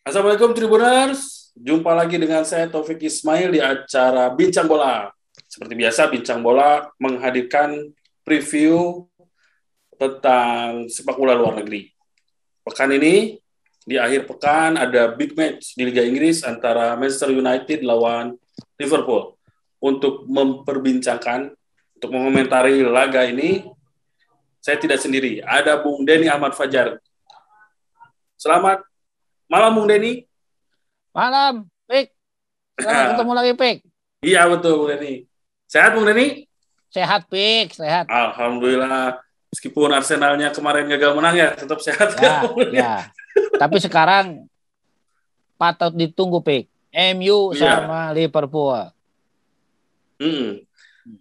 Assalamualaikum Tribuners, jumpa lagi dengan saya Taufik Ismail di acara Bincang Bola. Seperti biasa, Bincang Bola menghadirkan preview tentang sepak bola luar negeri. Pekan ini, di akhir pekan ada big match di Liga Inggris antara Manchester United lawan Liverpool. Untuk memperbincangkan, untuk mengomentari laga ini, saya tidak sendiri. Ada Bung Denny Ahmad Fajar. Selamat Malam Bung Denny. Malam, Pik. Selamat ketemu lagi, Pik. Iya betul Bung Denny. Sehat Bung Denny? Sehat, Pik. Sehat. Alhamdulillah. Meskipun Arsenalnya kemarin gagal menang ya, tetap sehat ya. Ya. ya. Tapi sekarang patut ditunggu, Pik. MU iya. sama Liverpool. Hmm.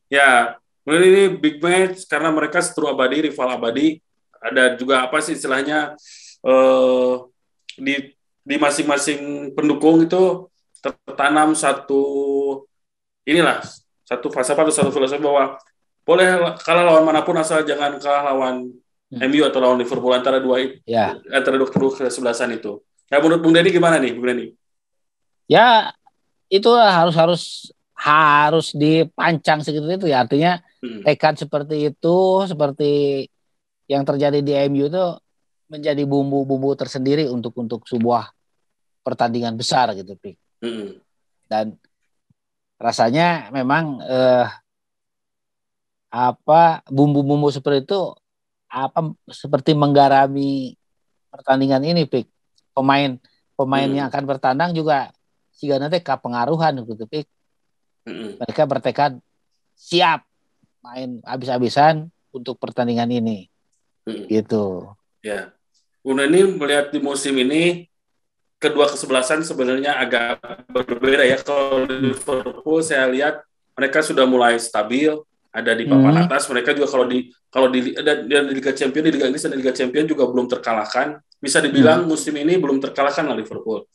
Ya, ini big match karena mereka setru abadi, rival abadi. Ada juga apa sih istilahnya uh, di di masing-masing pendukung itu tertanam satu inilah satu falsafah atau satu filosofi bahwa boleh kalah lawan mana pun asal jangan kalah lawan hmm. MU atau lawan Liverpool antara dua ya. antara dua kesebelasan itu. Ya menurut Bung Denny gimana nih Bung Denny? Ya itu harus harus harus dipancang segitu itu ya artinya hmm. tekad seperti itu seperti yang terjadi di MU itu menjadi bumbu-bumbu tersendiri untuk untuk sebuah pertandingan besar gitu, Pik. Mm-hmm. Dan rasanya memang eh, apa bumbu-bumbu seperti itu apa seperti menggarami pertandingan ini, Pik. Pemain pemain mm-hmm. yang akan bertandang juga jika nanti ke pengaruhan gitu, Pik. Mm-hmm. Mereka bertekad siap main habis-habisan untuk pertandingan ini. Mm-hmm. Gitu. Ya. Kemudian ini melihat di musim ini kedua kesebelasan sebenarnya agak berbeda ya. Kalau Liverpool saya lihat mereka sudah mulai stabil, ada di papan hmm. atas. Mereka juga kalau di kalau di, di, di Liga Champions, di Liga Inggris dan di Liga Champions juga belum terkalahkan. Bisa dibilang hmm. musim ini belum terkalahkan lah Liverpool.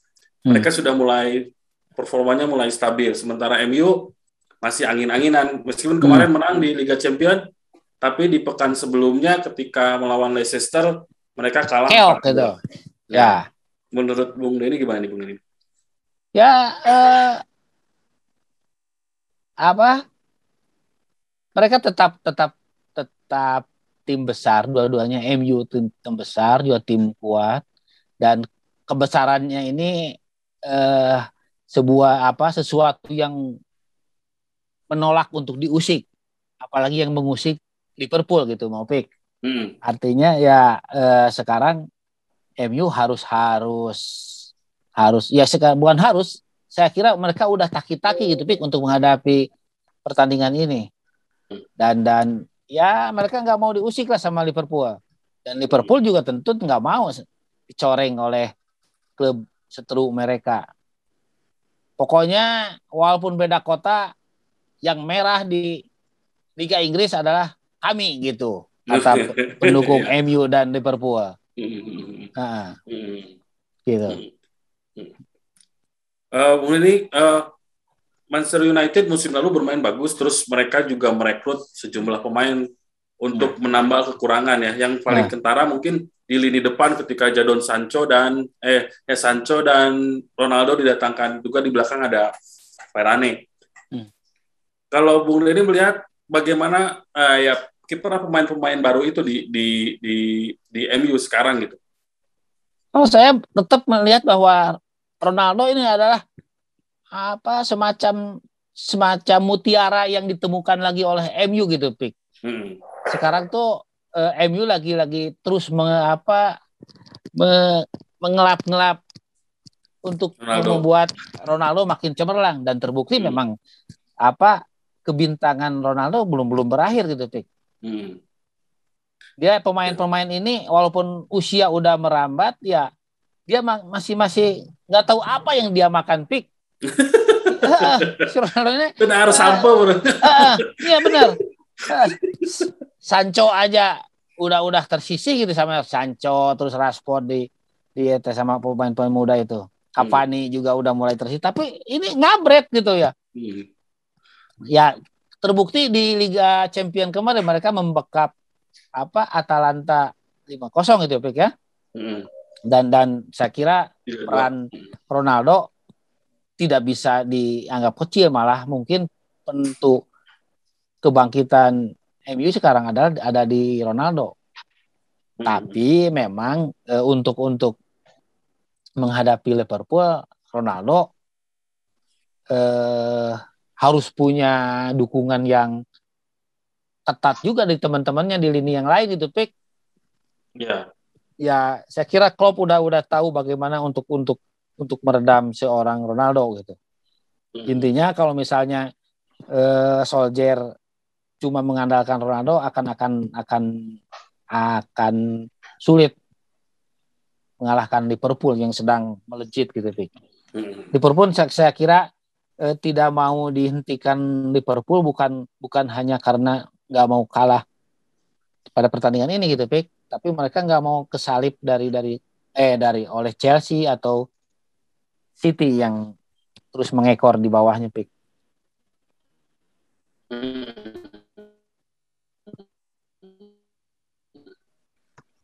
Hmm. Mereka sudah mulai performanya mulai stabil. Sementara MU masih angin-anginan. Meskipun hmm. kemarin menang di Liga Champions, tapi di pekan sebelumnya ketika melawan Leicester mereka kalah. Keok. Ya menurut Bung Denny gimana nih Bung Denny? Ya eh, apa? Mereka tetap tetap tetap tim besar dua-duanya MU tim, tim besar juga tim kuat dan kebesarannya ini eh, sebuah apa sesuatu yang menolak untuk diusik apalagi yang mengusik Liverpool gitu mau pick hmm. artinya ya eh, sekarang MU harus harus harus ya sekarang bukan harus saya kira mereka udah taki-taki gitu pik untuk menghadapi pertandingan ini. Dan dan ya mereka nggak mau diusik lah sama Liverpool. Dan Liverpool juga tentu nggak mau dicoreng oleh klub seteru mereka. Pokoknya walaupun beda kota yang merah di Liga Inggris adalah kami gitu kata pendukung MU dan Liverpool Nah, gitu. Uh, ini uh, Manchester United musim lalu bermain bagus, terus mereka juga merekrut sejumlah pemain untuk nah. menambal kekurangan ya. Yang paling nah. kentara mungkin di lini depan ketika Jadon Sancho dan eh, eh Sancho dan Ronaldo didatangkan juga di belakang ada Varane. Hmm. Kalau Bung Denny melihat bagaimana uh, ya kiper pemain-pemain baru itu di di di di MU sekarang gitu? Oh, saya tetap melihat bahwa Ronaldo ini adalah apa semacam semacam mutiara yang ditemukan lagi oleh MU gitu, Pik. Hmm. Sekarang tuh eh, MU lagi-lagi terus mengapa me, mengelap-ngelap untuk Ronaldo. membuat Ronaldo makin cemerlang dan terbukti hmm. memang apa kebintangan Ronaldo belum belum berakhir gitu, Pik. Hmm. Dia pemain-pemain ini walaupun usia udah merambat ya dia masih masih nggak tahu apa yang dia makan pik. benar sampo bro. Iya benar. Sancho aja udah udah tersisih gitu sama Sancho terus Rashford di di sama pemain-pemain muda itu. Cavani hmm. juga udah mulai tersisih tapi ini ngabret gitu ya. Hmm. Ya terbukti di Liga Champion kemarin mereka membekap apa Atalanta 5-0 itu Pik ya. Hmm. dan dan saya kira peran Ronaldo tidak bisa dianggap kecil malah mungkin untuk kebangkitan MU sekarang adalah ada di Ronaldo. Hmm. Tapi memang e, untuk untuk menghadapi Liverpool, Ronaldo e, harus punya dukungan yang ketat juga dari teman-temannya di lini yang lain itu, Pik. Ya. Ya, saya kira Klopp udah udah tahu bagaimana untuk untuk untuk meredam seorang Ronaldo gitu. Hmm. Intinya kalau misalnya eh, Soldier cuma mengandalkan Ronaldo akan akan akan akan sulit mengalahkan Liverpool yang sedang melejit gitu, Pik. Hmm. Liverpool saya, saya kira eh, tidak mau dihentikan Liverpool bukan bukan hanya karena nggak mau kalah pada pertandingan ini gitu, Pik. Tapi mereka nggak mau kesalip dari dari eh dari oleh Chelsea atau City yang terus mengekor di bawahnya, Pik.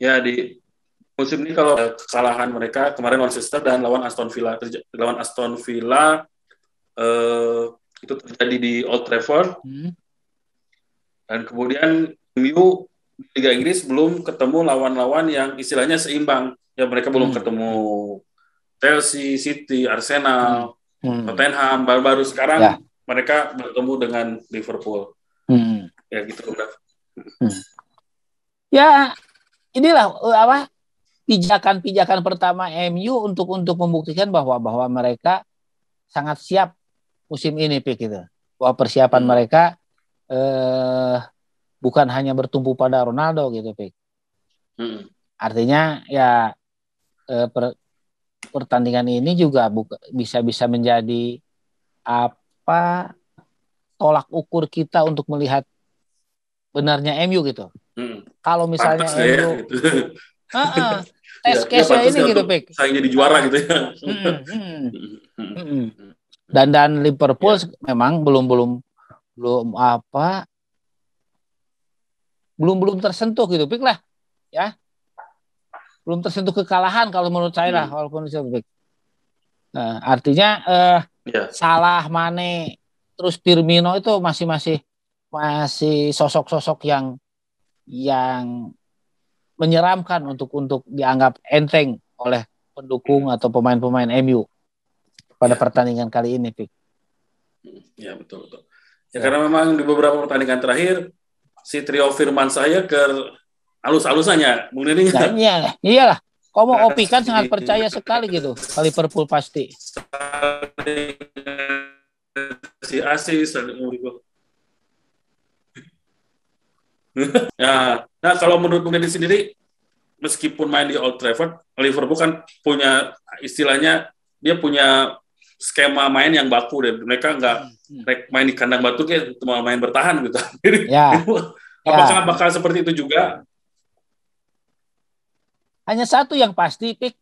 Ya di musim ini kalau kekalahan mereka kemarin Manchester dan lawan Aston Villa lawan Aston Villa eh, itu terjadi di Old Trafford hmm. dan kemudian MU Liga Inggris belum ketemu lawan-lawan yang istilahnya seimbang ya mereka belum hmm. ketemu Chelsea, City, Arsenal, hmm. Tottenham baru-baru sekarang ya. mereka bertemu dengan Liverpool hmm. ya gitu hmm. ya inilah uh, apa pijakan-pijakan pertama MU untuk untuk membuktikan bahwa bahwa mereka sangat siap musim ini pik gitu. Bahwa persiapan hmm. mereka eh, bukan hanya bertumpu pada Ronaldo gitu pik. Hmm. Artinya ya eh, per, pertandingan ini juga buka, bisa bisa menjadi apa tolak ukur kita untuk melihat benarnya MU gitu. Hmm. Kalau misalnya Pantes MU, ya, gitu. uh -uh, tes ya, case ya, ini gitu, Pik. Saya jadi juara gitu ya. Hmm, hmm. Hmm. Dan dan Liverpool ya. memang belum belum belum apa belum belum tersentuh gitu, Pik lah, ya. Belum tersentuh kekalahan kalau menurut saya lah, hmm. walaupun itu Pik. Nah, artinya eh, ya. salah Mane terus Firmino itu masih masih masih sosok-sosok yang yang menyeramkan untuk untuk dianggap enteng oleh pendukung atau pemain-pemain MU pada ya. pertandingan kali ini, Pik. Ya betul betul. Ya, ya, karena memang di beberapa pertandingan terakhir si trio Firman saya ke alus-alusannya, Bung Nini. Nah, iya, iyalah. Kau mau Opi kan sangat percaya sekali gitu, Liverpool pasti. Si Asis, ya, nah kalau menurut Bung Deddy sendiri, meskipun main di Old Trafford, Liverpool kan punya istilahnya dia punya skema main yang baku deh. Mereka nggak hmm. main di kandang batu kayak cuma main bertahan gitu. ya. apakah ya. bakal seperti itu juga? Hanya satu yang pasti, Pik.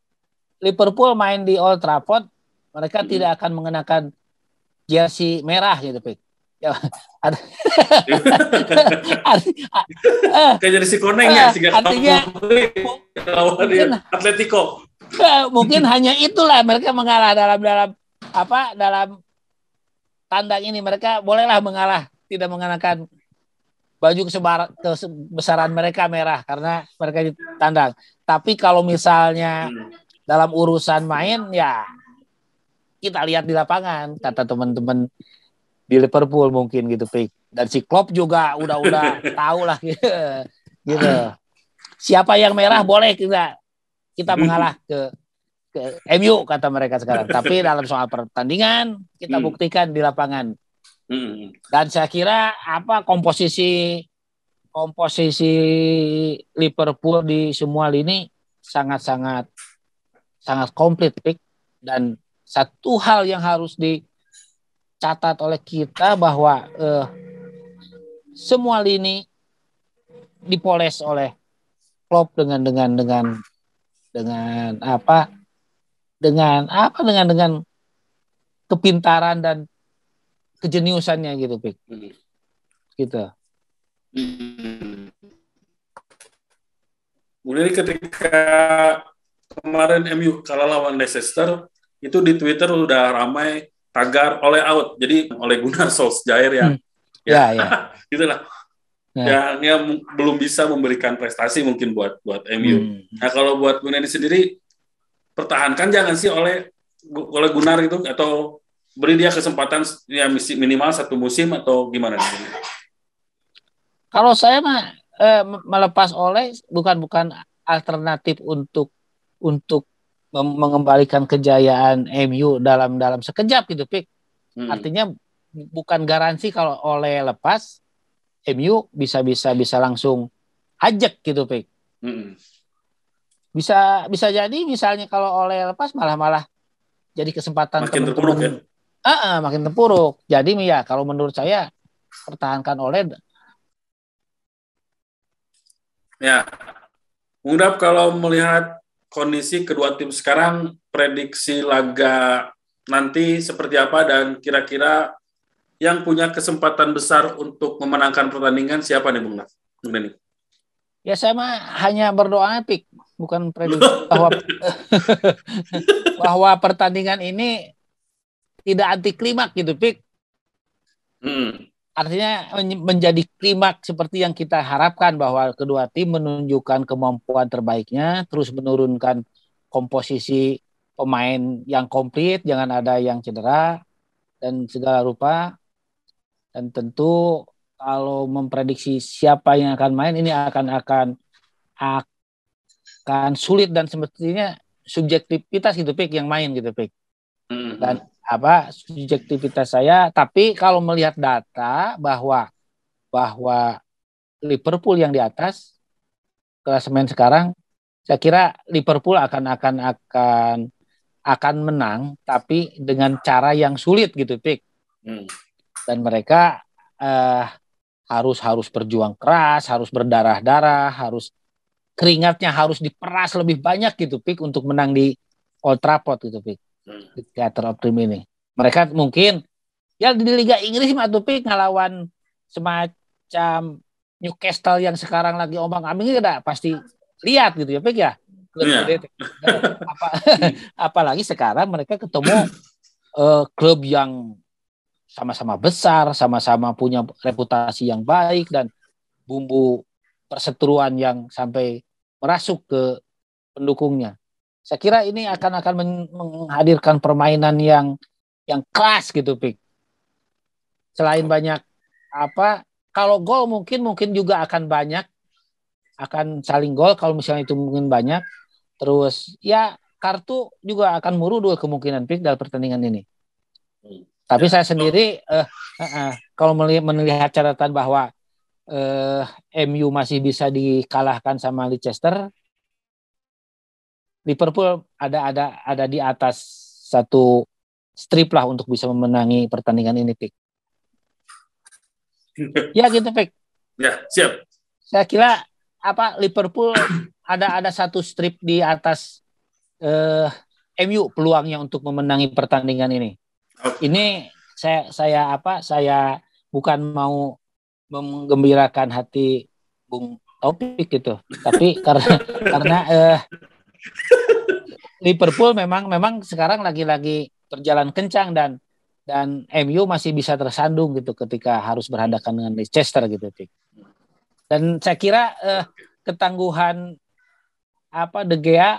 Liverpool main di Old Trafford, mereka hmm. tidak akan mengenakan jersey merah gitu, Pik. Ya, ada. Kayak jadi si koneng ya, si artinya mungkin, Atletico. mungkin hanya itulah mereka mengalah dalam dalam apa dalam tandang ini mereka bolehlah mengalah tidak mengenakan baju kesebar, kebesaran mereka merah karena mereka di tandang. Tapi kalau misalnya dalam urusan main ya kita lihat di lapangan kata teman-teman di Liverpool mungkin gitu Pik. Dan si Klopp juga udah-udah tahu lah gitu. gitu. Siapa yang merah boleh kita kita mengalah ke MU kata mereka sekarang. Tapi dalam soal pertandingan kita hmm. buktikan di lapangan. Hmm. Dan saya kira apa komposisi komposisi Liverpool di semua lini sangat-sangat sangat komplit. Dan satu hal yang harus di catat oleh kita bahwa eh, semua lini dipoles oleh Klopp dengan dengan dengan dengan apa dengan apa dengan dengan kepintaran dan kejeniusannya gitu Pik. Hmm. gitu hmm. kemudian ketika kemarin MU kalah lawan Leicester itu di Twitter udah ramai tagar oleh out. Jadi oleh Gunnar Solskjaer yang hmm. ya, ya, ya. gitulah. Ya. Yang, yang belum bisa memberikan prestasi mungkin buat buat MU. Hmm. Nah kalau buat Gunnar sendiri pertahankan jangan sih oleh oleh Gunnar itu atau beri dia kesempatan ya minimal satu musim atau gimana? Kalau saya mah eh, melepas oleh bukan bukan alternatif untuk untuk mengembalikan kejayaan MU dalam dalam sekejap gitu, Pik. Hmm. Artinya bukan garansi kalau oleh lepas MU bisa bisa bisa langsung ajak gitu, Pik. Hmm. Bisa bisa jadi misalnya kalau oleh lepas malah malah jadi kesempatan makin terpuruk ya. Uh, uh, makin terpuruk. Jadi ya kalau menurut saya pertahankan oleh Ya, Undap kalau melihat kondisi kedua tim sekarang, prediksi laga nanti seperti apa dan kira-kira yang punya kesempatan besar untuk memenangkan pertandingan siapa nih Bung Naf? Bung? Ya saya mah hanya berdoa epic, bukan prediksi bahwa bahwa pertandingan ini tidak anti klimak gitu, Pik. Hmm artinya menjadi klimak seperti yang kita harapkan bahwa kedua tim menunjukkan kemampuan terbaiknya, terus menurunkan komposisi pemain yang komplit, jangan ada yang cedera dan segala rupa. Dan tentu kalau memprediksi siapa yang akan main ini akan akan akan sulit dan sepertinya subjektivitas gitu pik yang main gitu pik. Hmm. Dan apa subjektivitas saya tapi kalau melihat data bahwa bahwa Liverpool yang di atas klasemen sekarang saya kira Liverpool akan akan akan akan menang tapi dengan cara yang sulit gitu Pik hmm. dan mereka uh, harus harus berjuang keras harus berdarah darah harus keringatnya harus diperas lebih banyak gitu Pik untuk menang di Old Trafford gitu Pik di Theater of Dream ini. Mereka mungkin ya di Liga Inggris mah tuh ngelawan semacam Newcastle yang sekarang lagi ombang ambing kita pasti lihat gitu ya Pik ya. Yeah. Apa, apalagi sekarang mereka ketemu uh, klub yang sama-sama besar, sama-sama punya reputasi yang baik dan bumbu perseteruan yang sampai merasuk ke pendukungnya. Saya kira ini akan akan menghadirkan permainan yang yang keras gitu, Pik. Selain banyak apa, kalau gol mungkin mungkin juga akan banyak akan saling gol kalau misalnya itu mungkin banyak. Terus ya kartu juga akan murudul kemungkinan Pik dalam pertandingan ini. Tapi saya sendiri uh, uh, uh, kalau melihat, melihat catatan bahwa eh, MU masih bisa dikalahkan sama Leicester, Liverpool ada ada ada di atas satu strip lah untuk bisa memenangi pertandingan ini, Pik. ya gitu, Pik. Ya, siap. Saya kira apa Liverpool ada ada satu strip di atas eh, MU peluangnya untuk memenangi pertandingan ini. Ini saya saya apa saya bukan mau menggembirakan hati Bung Taufik gitu, tapi karena karena eh, Liverpool memang memang sekarang lagi-lagi berjalan kencang dan dan MU masih bisa tersandung gitu ketika harus berhadapan dengan Leicester gitu. Dan saya kira eh, ketangguhan apa De Gea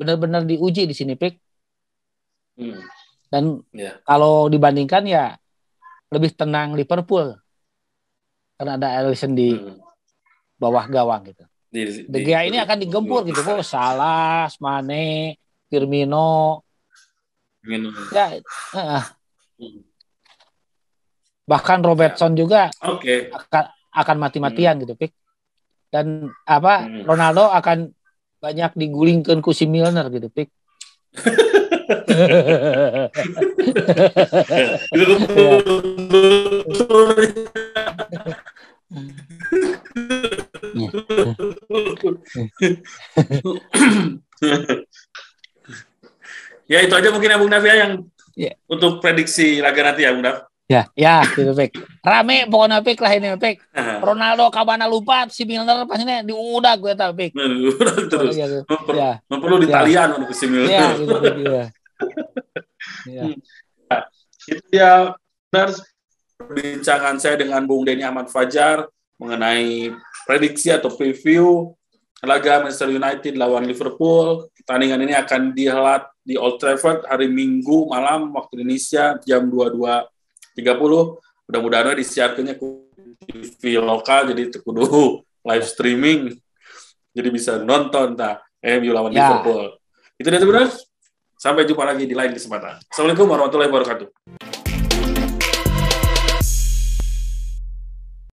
benar-benar diuji di sini, Pik. Hmm. Dan yeah. kalau dibandingkan ya lebih tenang Liverpool karena ada Alisson di hmm. bawah gawang gitu. Di, De Gea ini akan digempur gitu, kok Salah, Mane, Firmino. Firmino. Ya, uh, bahkan Robertson juga okay. akan akan mati-matian hmm. gitu, Pik. Dan apa hmm. Ronaldo akan banyak digulingkan ku si Milner gitu, Pik. ya itu aja mungkin ya Bung Naf ya yang yeah. untuk prediksi laga nanti ya Bung Naf. Ya, ya, gitu Pek. Rame pokoknya Pek lah ini Pek. Ronaldo kabana lupa si Milner pas ini diudak gue tahu Pek. Terus. Gitu. Memper, Ya. memperlu di Ya. talian untuk si Milner. Ya, gitu Pek. Ya. Ya. itu dia benar perbincangan saya dengan Bung Denny Ahmad Fajar mengenai prediksi atau preview laga Manchester United lawan Liverpool. Pertandingan ini akan dihelat di Old Trafford hari Minggu malam waktu Indonesia jam 22.30. Mudah-mudahan disiarkannya ku TV lokal jadi kudu live streaming. Jadi bisa nonton tah MU lawan Ya. Liverpool. Itu dia benar. Sampai jumpa lagi di lain kesempatan. Assalamualaikum warahmatullahi wabarakatuh.